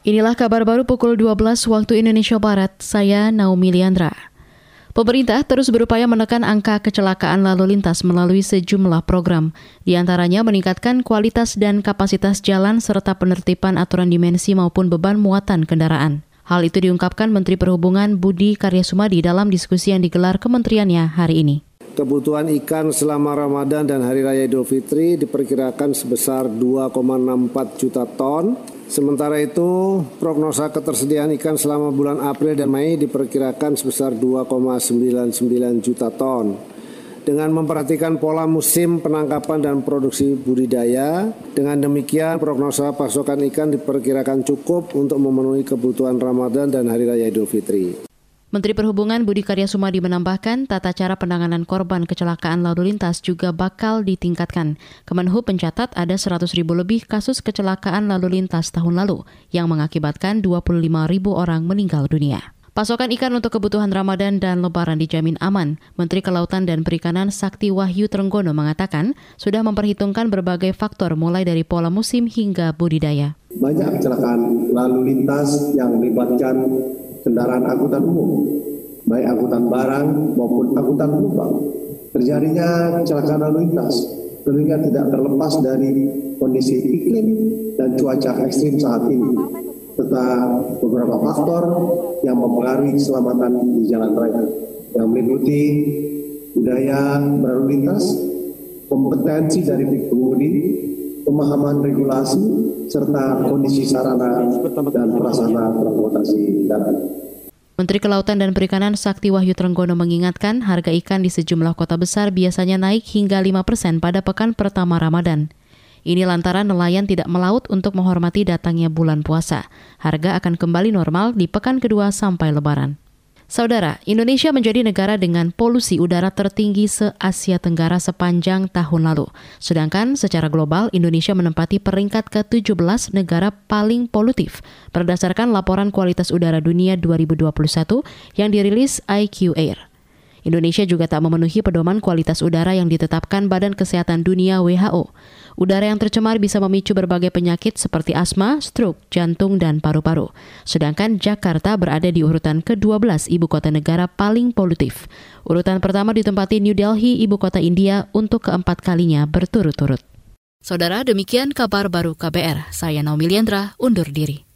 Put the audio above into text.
Inilah kabar baru pukul 12 waktu Indonesia Barat, saya Naomi Liandra. Pemerintah terus berupaya menekan angka kecelakaan lalu lintas melalui sejumlah program, di antaranya meningkatkan kualitas dan kapasitas jalan serta penertiban aturan dimensi maupun beban muatan kendaraan. Hal itu diungkapkan Menteri Perhubungan Budi Karya Sumadi dalam diskusi yang digelar kementeriannya hari ini. Kebutuhan ikan selama Ramadan dan Hari Raya Idul Fitri diperkirakan sebesar 2,64 juta ton Sementara itu, prognosa ketersediaan ikan selama bulan April dan Mei diperkirakan sebesar 2,99 juta ton. Dengan memperhatikan pola musim penangkapan dan produksi budidaya, dengan demikian prognosa pasokan ikan diperkirakan cukup untuk memenuhi kebutuhan Ramadan dan Hari Raya Idul Fitri. Menteri Perhubungan Budi Karya Sumadi menambahkan tata cara penanganan korban kecelakaan lalu lintas juga bakal ditingkatkan. Kemenhub mencatat ada 100 ribu lebih kasus kecelakaan lalu lintas tahun lalu yang mengakibatkan 25 ribu orang meninggal dunia. Pasokan ikan untuk kebutuhan Ramadan dan Lebaran dijamin aman. Menteri Kelautan dan Perikanan Sakti Wahyu Trenggono mengatakan sudah memperhitungkan berbagai faktor mulai dari pola musim hingga budidaya. Banyak kecelakaan lalu lintas yang melibatkan kendaraan angkutan umum, baik angkutan barang maupun angkutan penumpang. Terjadinya kecelakaan lalu lintas tentunya tidak terlepas dari kondisi iklim dan cuaca ekstrim saat ini, serta beberapa faktor yang mempengaruhi keselamatan di jalan raya, yang meliputi budaya berlalu lintas, kompetensi dari pengemudi, pemahaman regulasi, serta kondisi sarana dan prasarana transportasi darat. Menteri Kelautan dan Perikanan Sakti Wahyu Trenggono mengingatkan harga ikan di sejumlah kota besar biasanya naik hingga 5 persen pada pekan pertama Ramadan. Ini lantaran nelayan tidak melaut untuk menghormati datangnya bulan puasa. Harga akan kembali normal di pekan kedua sampai lebaran. Saudara, Indonesia menjadi negara dengan polusi udara tertinggi se-Asia Tenggara sepanjang tahun lalu. Sedangkan secara global, Indonesia menempati peringkat ke-17 negara paling polutif berdasarkan laporan kualitas udara dunia 2021 yang dirilis IQ Air. Indonesia juga tak memenuhi pedoman kualitas udara yang ditetapkan Badan Kesehatan Dunia WHO. Udara yang tercemar bisa memicu berbagai penyakit seperti asma, stroke, jantung, dan paru-paru. Sedangkan Jakarta berada di urutan ke-12 ibu kota negara paling polutif. Urutan pertama ditempati New Delhi, ibu kota India, untuk keempat kalinya berturut-turut. Saudara, demikian kabar baru KBR. Saya Naomi Liandra, undur diri.